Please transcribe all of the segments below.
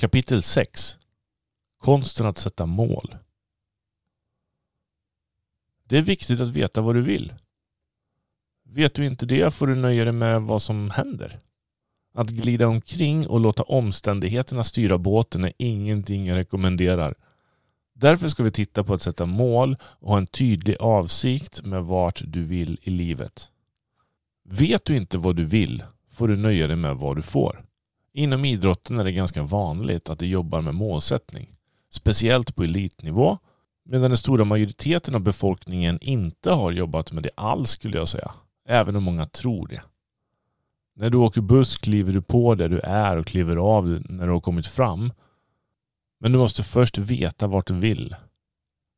Kapitel 6 Konsten att sätta mål. Det är viktigt att veta vad du vill. Vet du inte det får du nöja dig med vad som händer. Att glida omkring och låta omständigheterna styra båten är ingenting jag rekommenderar. Därför ska vi titta på att sätta mål och ha en tydlig avsikt med vart du vill i livet. Vet du inte vad du vill får du nöja dig med vad du får. Inom idrotten är det ganska vanligt att de jobbar med målsättning. Speciellt på elitnivå. Medan den stora majoriteten av befolkningen inte har jobbat med det alls skulle jag säga. Även om många tror det. När du åker buss kliver du på där du är och kliver av när du har kommit fram. Men du måste först veta vart du vill.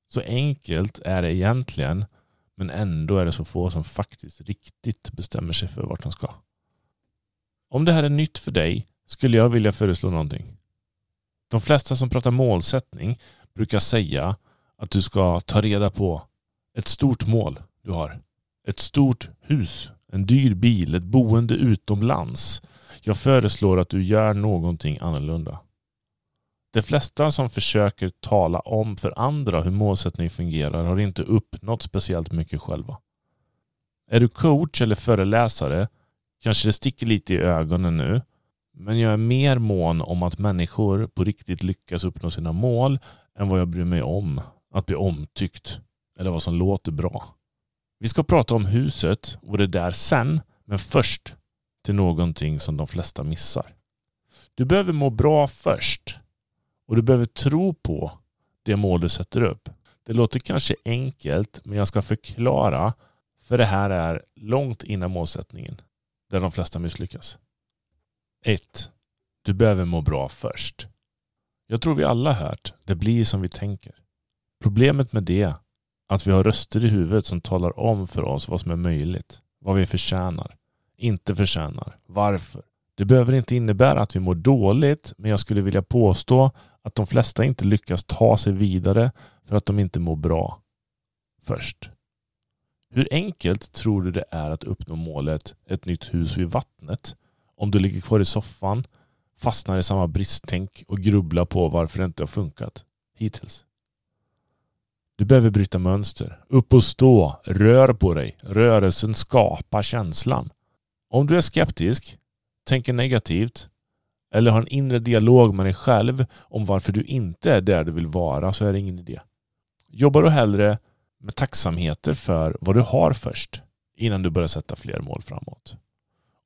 Så enkelt är det egentligen men ändå är det så få som faktiskt riktigt bestämmer sig för vart de ska. Om det här är nytt för dig skulle jag vilja föreslå någonting. De flesta som pratar målsättning brukar säga att du ska ta reda på ett stort mål du har. Ett stort hus, en dyr bil, ett boende utomlands. Jag föreslår att du gör någonting annorlunda. De flesta som försöker tala om för andra hur målsättning fungerar har inte uppnått speciellt mycket själva. Är du coach eller föreläsare kanske det sticker lite i ögonen nu men jag är mer mån om att människor på riktigt lyckas uppnå sina mål än vad jag bryr mig om att bli omtyckt eller vad som låter bra. Vi ska prata om huset och det där sen, men först till någonting som de flesta missar. Du behöver må bra först och du behöver tro på det mål du sätter upp. Det låter kanske enkelt, men jag ska förklara för det här är långt innan målsättningen där de flesta misslyckas. 1. Du behöver må bra först. Jag tror vi alla hört, det blir som vi tänker. Problemet med det att vi har röster i huvudet som talar om för oss vad som är möjligt, vad vi förtjänar, inte förtjänar, varför. Det behöver inte innebära att vi mår dåligt, men jag skulle vilja påstå att de flesta inte lyckas ta sig vidare för att de inte mår bra först. Hur enkelt tror du det är att uppnå målet ett nytt hus vid vattnet om du ligger kvar i soffan, fastnar i samma bristtänk och grubblar på varför det inte har funkat hittills. Du behöver bryta mönster. Upp och stå. Rör på dig. Rörelsen skapar känslan. Om du är skeptisk, tänker negativt eller har en inre dialog med dig själv om varför du inte är där du vill vara så är det ingen idé. Jobbar du hellre med tacksamheter för vad du har först innan du börjar sätta fler mål framåt.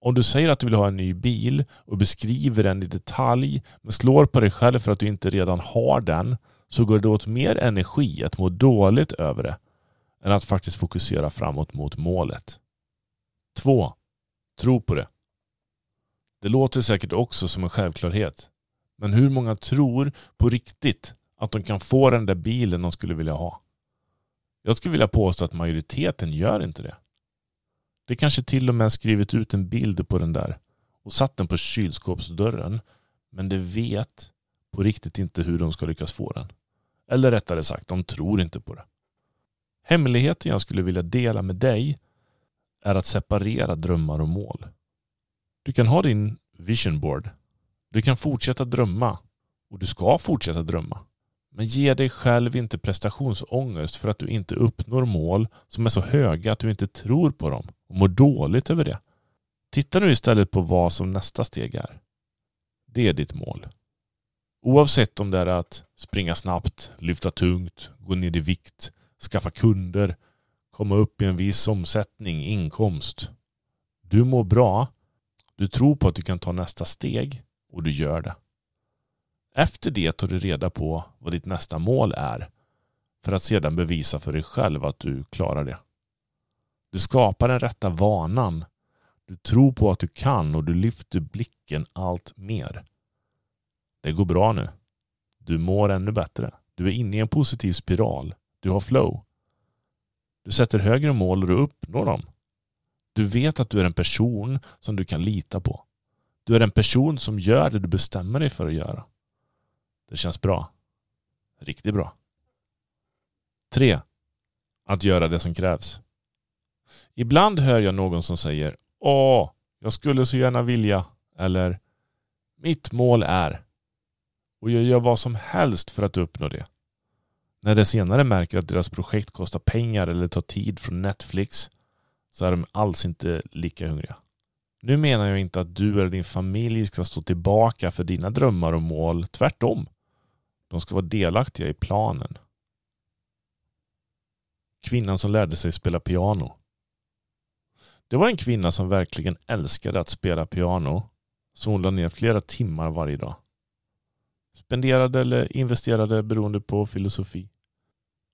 Om du säger att du vill ha en ny bil och beskriver den i detalj men slår på dig själv för att du inte redan har den så går det åt mer energi att må dåligt över det än att faktiskt fokusera framåt mot målet. 2. Tro på det. Det låter säkert också som en självklarhet. Men hur många tror på riktigt att de kan få den där bilen de skulle vilja ha? Jag skulle vilja påstå att majoriteten gör inte det. Det kanske till och med skrivit ut en bild på den där och satt den på kylskåpsdörren. Men de vet på riktigt inte hur de ska lyckas få den. Eller rättare sagt, de tror inte på det. Hemligheten jag skulle vilja dela med dig är att separera drömmar och mål. Du kan ha din vision board. Du kan fortsätta drömma och du ska fortsätta drömma. Men ge dig själv inte prestationsångest för att du inte uppnår mål som är så höga att du inte tror på dem och mår dåligt över det. Titta nu istället på vad som nästa steg är. Det är ditt mål. Oavsett om det är att springa snabbt, lyfta tungt, gå ner i vikt, skaffa kunder, komma upp i en viss omsättning, inkomst. Du mår bra, du tror på att du kan ta nästa steg och du gör det. Efter det tar du reda på vad ditt nästa mål är för att sedan bevisa för dig själv att du klarar det. Du skapar den rätta vanan. Du tror på att du kan och du lyfter blicken allt mer. Det går bra nu. Du mår ännu bättre. Du är inne i en positiv spiral. Du har flow. Du sätter högre mål och du uppnår dem. Du vet att du är en person som du kan lita på. Du är en person som gör det du bestämmer dig för att göra. Det känns bra. Riktigt bra. 3. Att göra det som krävs. Ibland hör jag någon som säger Åh, jag skulle så gärna vilja. Eller Mitt mål är. och jag gör vad som helst för att uppnå det. När de senare märker att deras projekt kostar pengar eller tar tid från Netflix så är de alls inte lika hungriga. Nu menar jag inte att du eller din familj ska stå tillbaka för dina drömmar och mål. Tvärtom. De ska vara delaktiga i planen. Kvinnan som lärde sig spela piano. Det var en kvinna som verkligen älskade att spela piano så hon lade ner flera timmar varje dag. Spenderade eller investerade beroende på filosofi.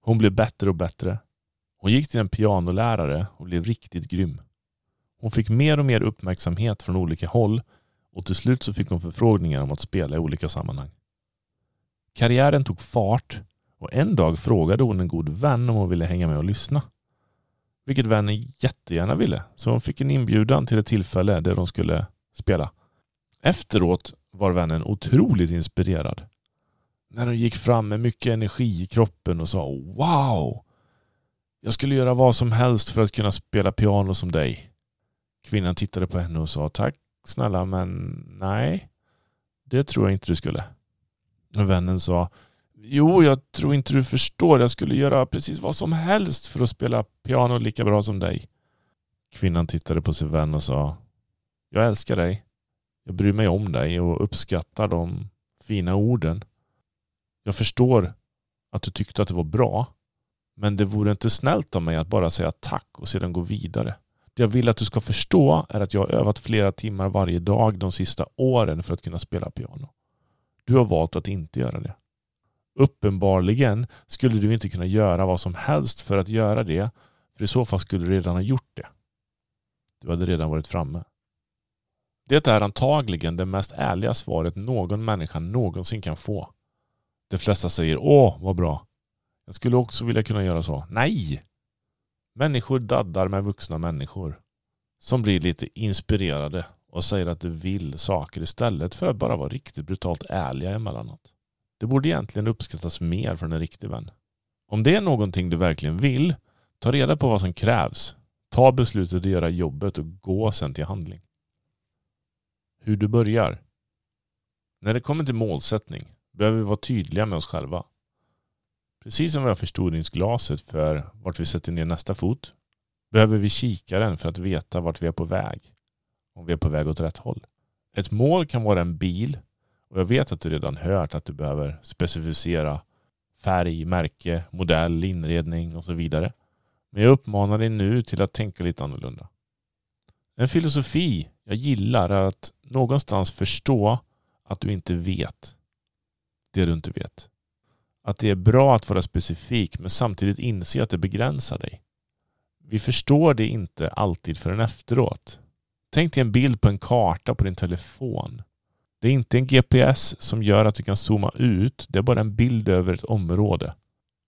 Hon blev bättre och bättre. Hon gick till en pianolärare och blev riktigt grym. Hon fick mer och mer uppmärksamhet från olika håll och till slut så fick hon förfrågningar om att spela i olika sammanhang. Karriären tog fart och en dag frågade hon en god vän om hon ville hänga med och lyssna. Vilket vännen jättegärna ville, så hon fick en inbjudan till ett tillfälle där de skulle spela. Efteråt var vännen otroligt inspirerad. När hon gick fram med mycket energi i kroppen och sa Wow! Jag skulle göra vad som helst för att kunna spela piano som dig. Kvinnan tittade på henne och sa Tack snälla men nej, det tror jag inte du skulle. Och vännen sa Jo, jag tror inte du förstår. Jag skulle göra precis vad som helst för att spela piano lika bra som dig. Kvinnan tittade på sin vän och sa Jag älskar dig. Jag bryr mig om dig och uppskattar de fina orden. Jag förstår att du tyckte att det var bra. Men det vore inte snällt av mig att bara säga tack och sedan gå vidare. Det jag vill att du ska förstå är att jag har övat flera timmar varje dag de sista åren för att kunna spela piano. Du har valt att inte göra det. Uppenbarligen skulle du inte kunna göra vad som helst för att göra det, för i så fall skulle du redan ha gjort det. Du hade redan varit framme. Det är antagligen det mest ärliga svaret någon människa någonsin kan få. De flesta säger åh, vad bra. Jag skulle också vilja kunna göra så. Nej! Människor daddar med vuxna människor som blir lite inspirerade och säger att de vill saker istället för att bara vara riktigt brutalt ärliga emellanåt. Det borde egentligen uppskattas mer från en riktig vän. Om det är någonting du verkligen vill, ta reda på vad som krävs. Ta beslutet att göra jobbet och gå sen till handling. Hur du börjar. När det kommer till målsättning behöver vi vara tydliga med oss själva. Precis som vi har förstoringsglaset för vart vi sätter ner nästa fot behöver vi kikaren för att veta vart vi är på väg. Om vi är på väg åt rätt håll. Ett mål kan vara en bil och jag vet att du redan hört att du behöver specificera färg, märke, modell, inredning och så vidare. Men jag uppmanar dig nu till att tänka lite annorlunda. En filosofi jag gillar är att någonstans förstå att du inte vet det du inte vet. Att det är bra att vara specifik men samtidigt inse att det begränsar dig. Vi förstår det inte alltid förrän efteråt. Tänk dig en bild på en karta på din telefon. Det är inte en GPS som gör att du kan zooma ut. Det är bara en bild över ett område.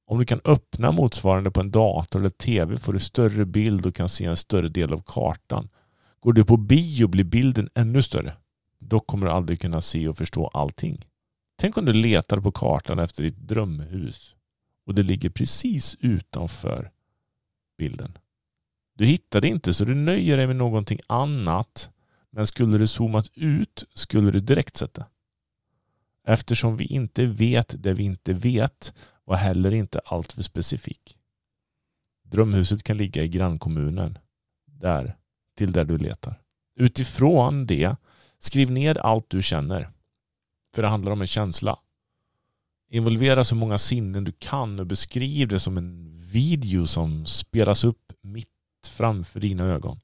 Om du kan öppna motsvarande på en dator eller tv får du större bild och kan se en större del av kartan. Går du på bio blir bilden ännu större. Dock kommer du aldrig kunna se och förstå allting. Tänk om du letar på kartan efter ditt drömhus och det ligger precis utanför bilden. Du hittar det inte så du nöjer dig med någonting annat men skulle du zoomat ut skulle du direkt sett det. Eftersom vi inte vet det vi inte vet var heller inte alltför specifik. Drömhuset kan ligga i grannkommunen. Där, till där du letar. Utifrån det, skriv ner allt du känner. För det handlar om en känsla. Involvera så många sinnen du kan och beskriv det som en video som spelas upp mitt framför dina ögon.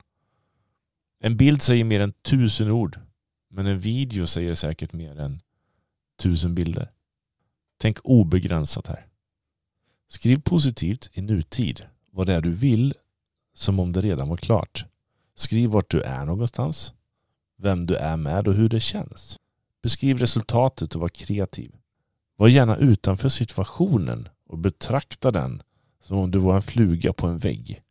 En bild säger mer än tusen ord. Men en video säger säkert mer än tusen bilder. Tänk obegränsat här. Skriv positivt i nutid. Vad det är du vill som om det redan var klart. Skriv vart du är någonstans. Vem du är med och hur det känns. Beskriv resultatet och var kreativ. Var gärna utanför situationen och betrakta den som om du var en fluga på en vägg.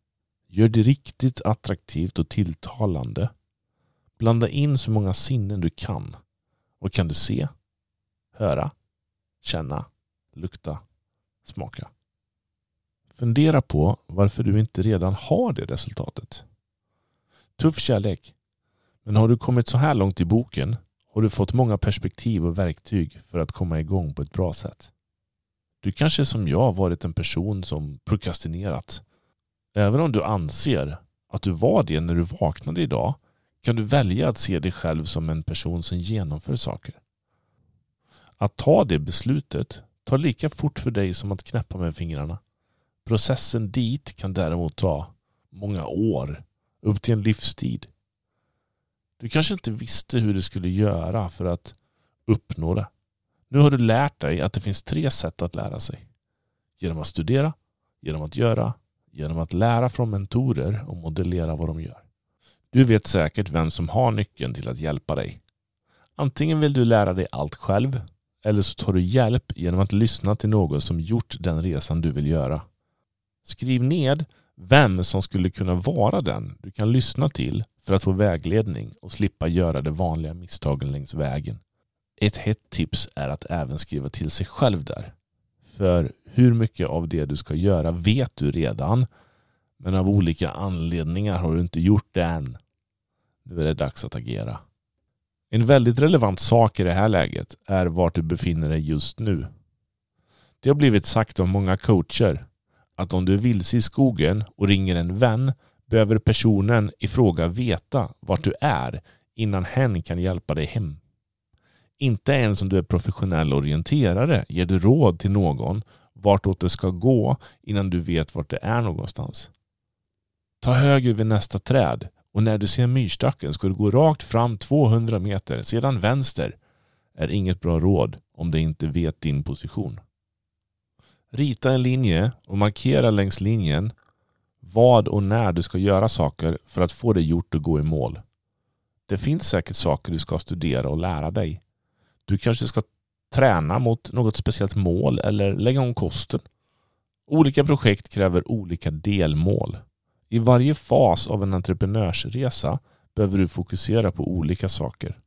Gör det riktigt attraktivt och tilltalande. Blanda in så många sinnen du kan. Vad kan du se? Höra? Känna? Lukta? Smaka? Fundera på varför du inte redan har det resultatet. Tuff kärlek. Men har du kommit så här långt i boken har du fått många perspektiv och verktyg för att komma igång på ett bra sätt. Du kanske som jag varit en person som prokrastinerat. Även om du anser att du var det när du vaknade idag kan du välja att se dig själv som en person som genomför saker. Att ta det beslutet tar lika fort för dig som att knäppa med fingrarna. Processen dit kan däremot ta många år, upp till en livstid. Du kanske inte visste hur du skulle göra för att uppnå det. Nu har du lärt dig att det finns tre sätt att lära sig. Genom att studera, genom att göra, genom att lära från mentorer och modellera vad de gör. Du vet säkert vem som har nyckeln till att hjälpa dig. Antingen vill du lära dig allt själv eller så tar du hjälp genom att lyssna till någon som gjort den resan du vill göra. Skriv ned vem som skulle kunna vara den du kan lyssna till för att få vägledning och slippa göra de vanliga misstagen längs vägen. Ett hett tips är att även skriva till sig själv där. För hur mycket av det du ska göra vet du redan men av olika anledningar har du inte gjort det än. Nu är det dags att agera. En väldigt relevant sak i det här läget är vart du befinner dig just nu. Det har blivit sagt av många coacher att om du är vilse i skogen och ringer en vän behöver personen i fråga veta vart du är innan hen kan hjälpa dig hem. Inte ens om du är professionell orienterare ger du råd till någon vartåt det ska gå innan du vet vart det är någonstans. Ta höger vid nästa träd och när du ser myrstacken ska du gå rakt fram 200 meter, sedan vänster är inget bra råd om du inte vet din position. Rita en linje och markera längs linjen vad och när du ska göra saker för att få det gjort och gå i mål. Det finns säkert saker du ska studera och lära dig. Du kanske ska träna mot något speciellt mål eller lägga om kosten. Olika projekt kräver olika delmål. I varje fas av en entreprenörsresa behöver du fokusera på olika saker.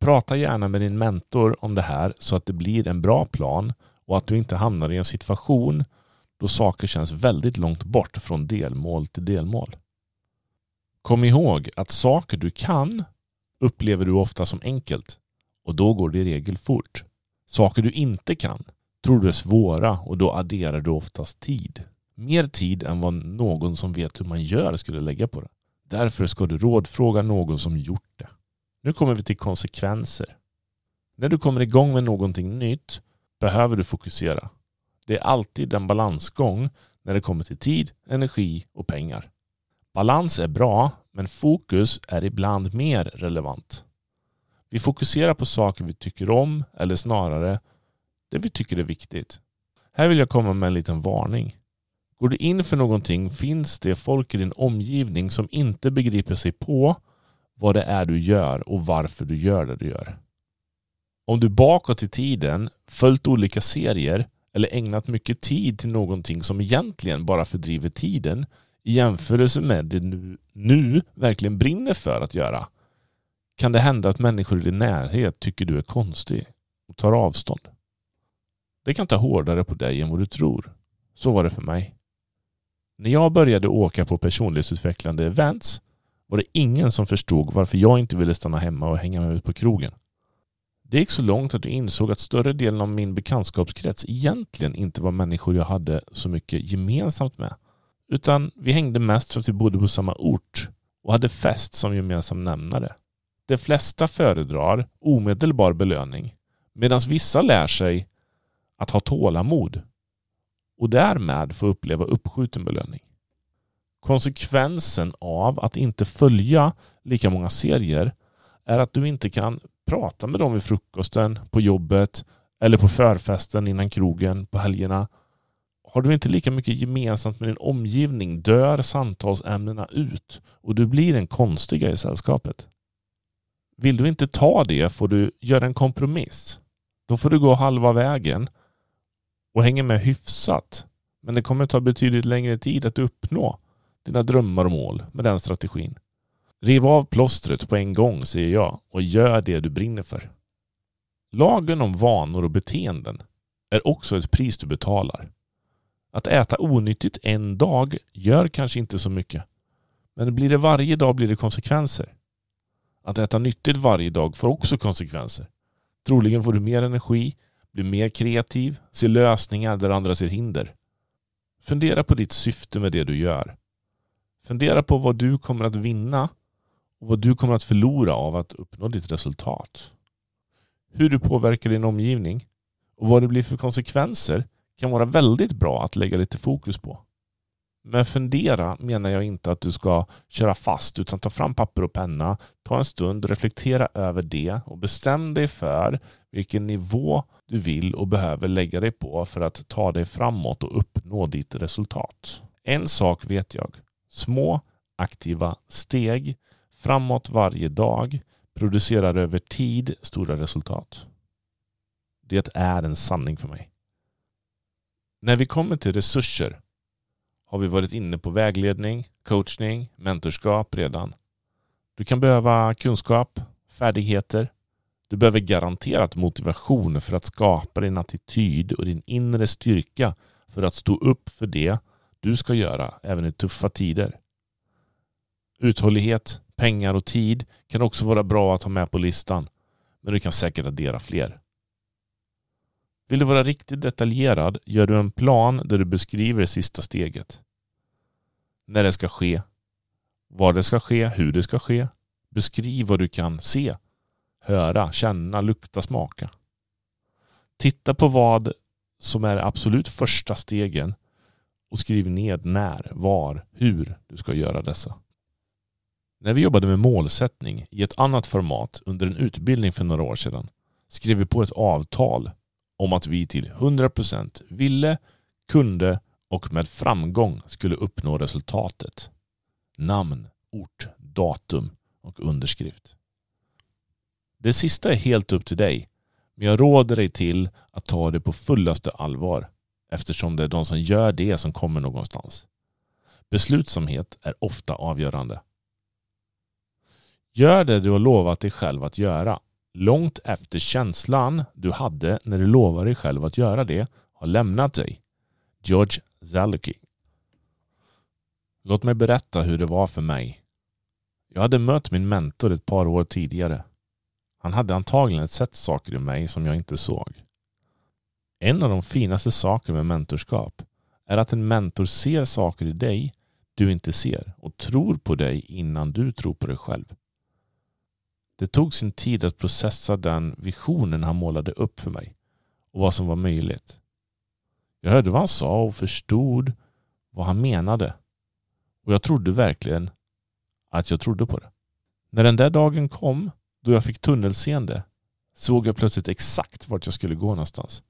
Prata gärna med din mentor om det här så att det blir en bra plan och att du inte hamnar i en situation då saker känns väldigt långt bort från delmål till delmål. Kom ihåg att saker du kan upplever du ofta som enkelt och då går det i regel fort. Saker du inte kan tror du är svåra och då adderar du oftast tid. Mer tid än vad någon som vet hur man gör skulle lägga på det. Därför ska du rådfråga någon som gjort det. Nu kommer vi till konsekvenser. När du kommer igång med någonting nytt behöver du fokusera. Det är alltid en balansgång när det kommer till tid, energi och pengar. Balans är bra, men fokus är ibland mer relevant. Vi fokuserar på saker vi tycker om, eller snarare det vi tycker är viktigt. Här vill jag komma med en liten varning. Går du in för någonting finns det folk i din omgivning som inte begriper sig på vad det är du gör och varför du gör det du gör. Om du bakåt i tiden följt olika serier eller ägnat mycket tid till någonting som egentligen bara fördriver tiden i jämförelse med det du nu verkligen brinner för att göra kan det hända att människor i din närhet tycker du är konstig och tar avstånd. Det kan ta hårdare på dig än vad du tror. Så var det för mig. När jag började åka på personlighetsutvecklande events var det ingen som förstod varför jag inte ville stanna hemma och hänga med ut på krogen. Det gick så långt att jag insåg att större delen av min bekantskapskrets egentligen inte var människor jag hade så mycket gemensamt med. Utan vi hängde mest för att vi bodde på samma ort och hade fest som gemensam nämnare. De flesta föredrar omedelbar belöning medan vissa lär sig att ha tålamod och därmed få uppleva uppskjuten belöning. Konsekvensen av att inte följa lika många serier är att du inte kan prata med dem vid frukosten, på jobbet eller på förfesten innan krogen på helgerna. Har du inte lika mycket gemensamt med din omgivning dör samtalsämnena ut och du blir en konstiga i sällskapet. Vill du inte ta det får du göra en kompromiss. Då får du gå halva vägen och hänga med hyfsat. Men det kommer ta betydligt längre tid att uppnå dina drömmar och mål med den strategin. Riv av plåstret på en gång säger jag och gör det du brinner för. Lagen om vanor och beteenden är också ett pris du betalar. Att äta onyttigt en dag gör kanske inte så mycket. Men blir det varje dag blir det konsekvenser. Att äta nyttigt varje dag får också konsekvenser. Troligen får du mer energi, blir mer kreativ, ser lösningar där andra ser hinder. Fundera på ditt syfte med det du gör. Fundera på vad du kommer att vinna och vad du kommer att förlora av att uppnå ditt resultat. Hur du påverkar din omgivning och vad det blir för konsekvenser kan vara väldigt bra att lägga lite fokus på. Med fundera menar jag inte att du ska köra fast utan ta fram papper och penna, ta en stund, reflektera över det och bestäm dig för vilken nivå du vill och behöver lägga dig på för att ta dig framåt och uppnå ditt resultat. En sak vet jag. Små aktiva steg framåt varje dag producerar över tid stora resultat. Det är en sanning för mig. När vi kommer till resurser har vi varit inne på vägledning, coachning, mentorskap redan. Du kan behöva kunskap, färdigheter. Du behöver garanterat motivation för att skapa din attityd och din inre styrka för att stå upp för det du ska göra även i tuffa tider. Uthållighet, pengar och tid kan också vara bra att ha med på listan, men du kan säkert addera fler. Vill du vara riktigt detaljerad gör du en plan där du beskriver det sista steget. När det ska ske, var det ska ske, hur det ska ske. Beskriv vad du kan se, höra, känna, lukta, smaka. Titta på vad som är absolut första stegen och skriv ned när, var, hur du ska göra dessa. När vi jobbade med målsättning i ett annat format under en utbildning för några år sedan skrev vi på ett avtal om att vi till 100% ville, kunde och med framgång skulle uppnå resultatet. Namn, ort, datum och underskrift. Det sista är helt upp till dig, men jag råder dig till att ta det på fullaste allvar eftersom det är de som gör det som kommer någonstans. Beslutsamhet är ofta avgörande. Gör det du har lovat dig själv att göra långt efter känslan du hade när du lovade dig själv att göra det har lämnat dig. George Zaluki. Låt mig berätta hur det var för mig. Jag hade mött min mentor ett par år tidigare. Han hade antagligen sett saker i mig som jag inte såg. En av de finaste sakerna med mentorskap är att en mentor ser saker i dig du inte ser och tror på dig innan du tror på dig själv. Det tog sin tid att processa den visionen han målade upp för mig och vad som var möjligt. Jag hörde vad han sa och förstod vad han menade. Och jag trodde verkligen att jag trodde på det. När den där dagen kom, då jag fick tunnelseende, såg jag plötsligt exakt vart jag skulle gå någonstans.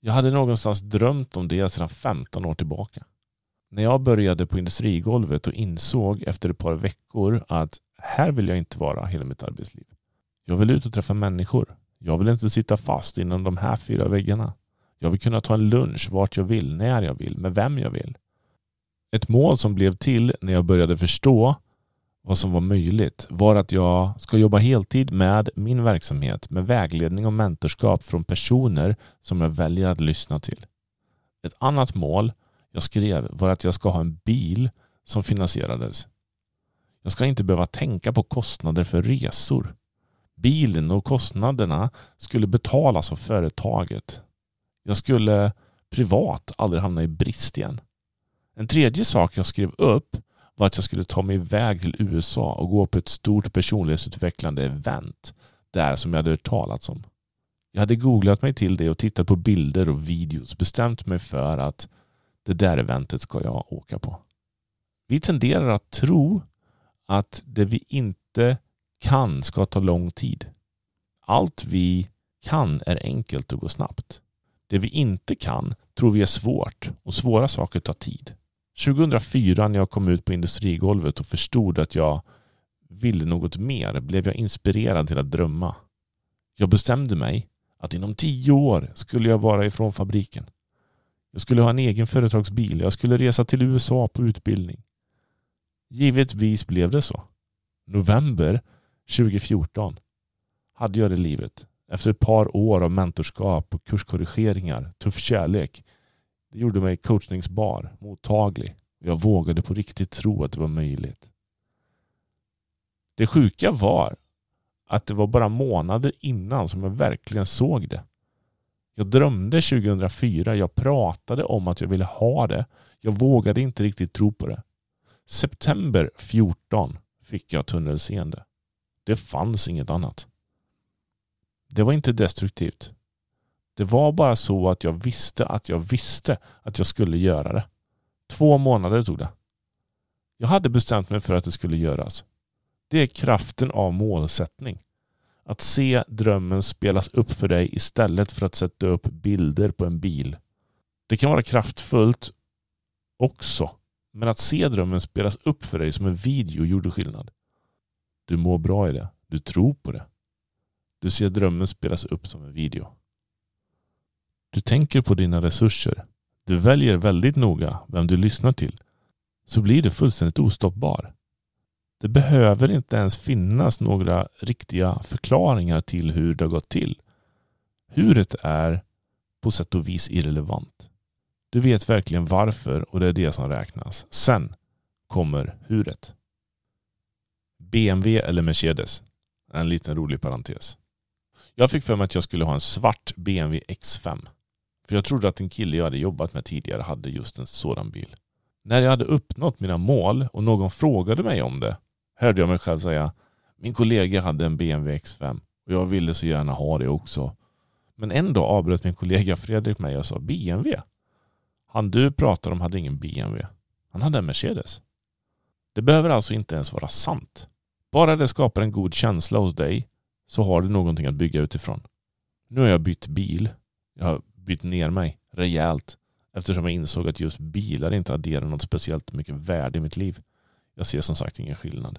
Jag hade någonstans drömt om det sedan 15 år tillbaka. När jag började på industrigolvet och insåg efter ett par veckor att här vill jag inte vara hela mitt arbetsliv. Jag vill ut och träffa människor. Jag vill inte sitta fast inom de här fyra väggarna. Jag vill kunna ta en lunch vart jag vill, när jag vill, med vem jag vill. Ett mål som blev till när jag började förstå vad som var möjligt var att jag ska jobba heltid med min verksamhet med vägledning och mentorskap från personer som jag väljer att lyssna till. Ett annat mål jag skrev var att jag ska ha en bil som finansierades. Jag ska inte behöva tänka på kostnader för resor. Bilen och kostnaderna skulle betalas av företaget. Jag skulle privat aldrig hamna i brist igen. En tredje sak jag skrev upp var att jag skulle ta mig iväg till USA och gå på ett stort personlighetsutvecklande event där som jag hade hört talats om. Jag hade googlat mig till det och tittat på bilder och videos bestämt mig för att det där eventet ska jag åka på. Vi tenderar att tro att det vi inte kan ska ta lång tid. Allt vi kan är enkelt och går snabbt. Det vi inte kan tror vi är svårt och svåra saker tar tid. 2004 när jag kom ut på industrigolvet och förstod att jag ville något mer blev jag inspirerad till att drömma. Jag bestämde mig att inom tio år skulle jag vara ifrån fabriken. Jag skulle ha en egen företagsbil. Jag skulle resa till USA på utbildning. Givetvis blev det så. November 2014 hade jag det livet. Efter ett par år av mentorskap och kurskorrigeringar, tuff kärlek. Det gjorde mig coachningsbar, mottaglig. Jag vågade på riktigt tro att det var möjligt. Det sjuka var att det var bara månader innan som jag verkligen såg det. Jag drömde 2004, jag pratade om att jag ville ha det. Jag vågade inte riktigt tro på det. September 14 fick jag tunnelseende. Det fanns inget annat. Det var inte destruktivt. Det var bara så att jag visste att jag visste att jag skulle göra det. Två månader tog det. Jag hade bestämt mig för att det skulle göras. Det är kraften av målsättning. Att se drömmen spelas upp för dig istället för att sätta upp bilder på en bil. Det kan vara kraftfullt också. Men att se drömmen spelas upp för dig som en video gjorde skillnad. Du mår bra i det. Du tror på det. Du ser drömmen spelas upp som en video. Du tänker på dina resurser. Du väljer väldigt noga vem du lyssnar till. Så blir du fullständigt ostoppbar. Det behöver inte ens finnas några riktiga förklaringar till hur det har gått till. Huret är på sätt och vis irrelevant. Du vet verkligen varför och det är det som räknas. Sen kommer huret. BMW eller Mercedes? En liten rolig parentes. Jag fick för mig att jag skulle ha en svart BMW X5. För jag trodde att en kille jag hade jobbat med tidigare hade just en sådan bil. När jag hade uppnått mina mål och någon frågade mig om det hörde jag mig själv säga min kollega hade en BMW X5 och jag ville så gärna ha det också. Men en dag avbröt min kollega Fredrik mig och sa BMW? Han du pratar om hade ingen BMW. Han hade en Mercedes. Det behöver alltså inte ens vara sant. Bara det skapar en god känsla hos dig så har du någonting att bygga utifrån. Nu har jag bytt bil. Jag har bytt ner mig rejält eftersom jag insåg att just bilar inte adderar något speciellt mycket värde i mitt liv. Jag ser som sagt ingen skillnad.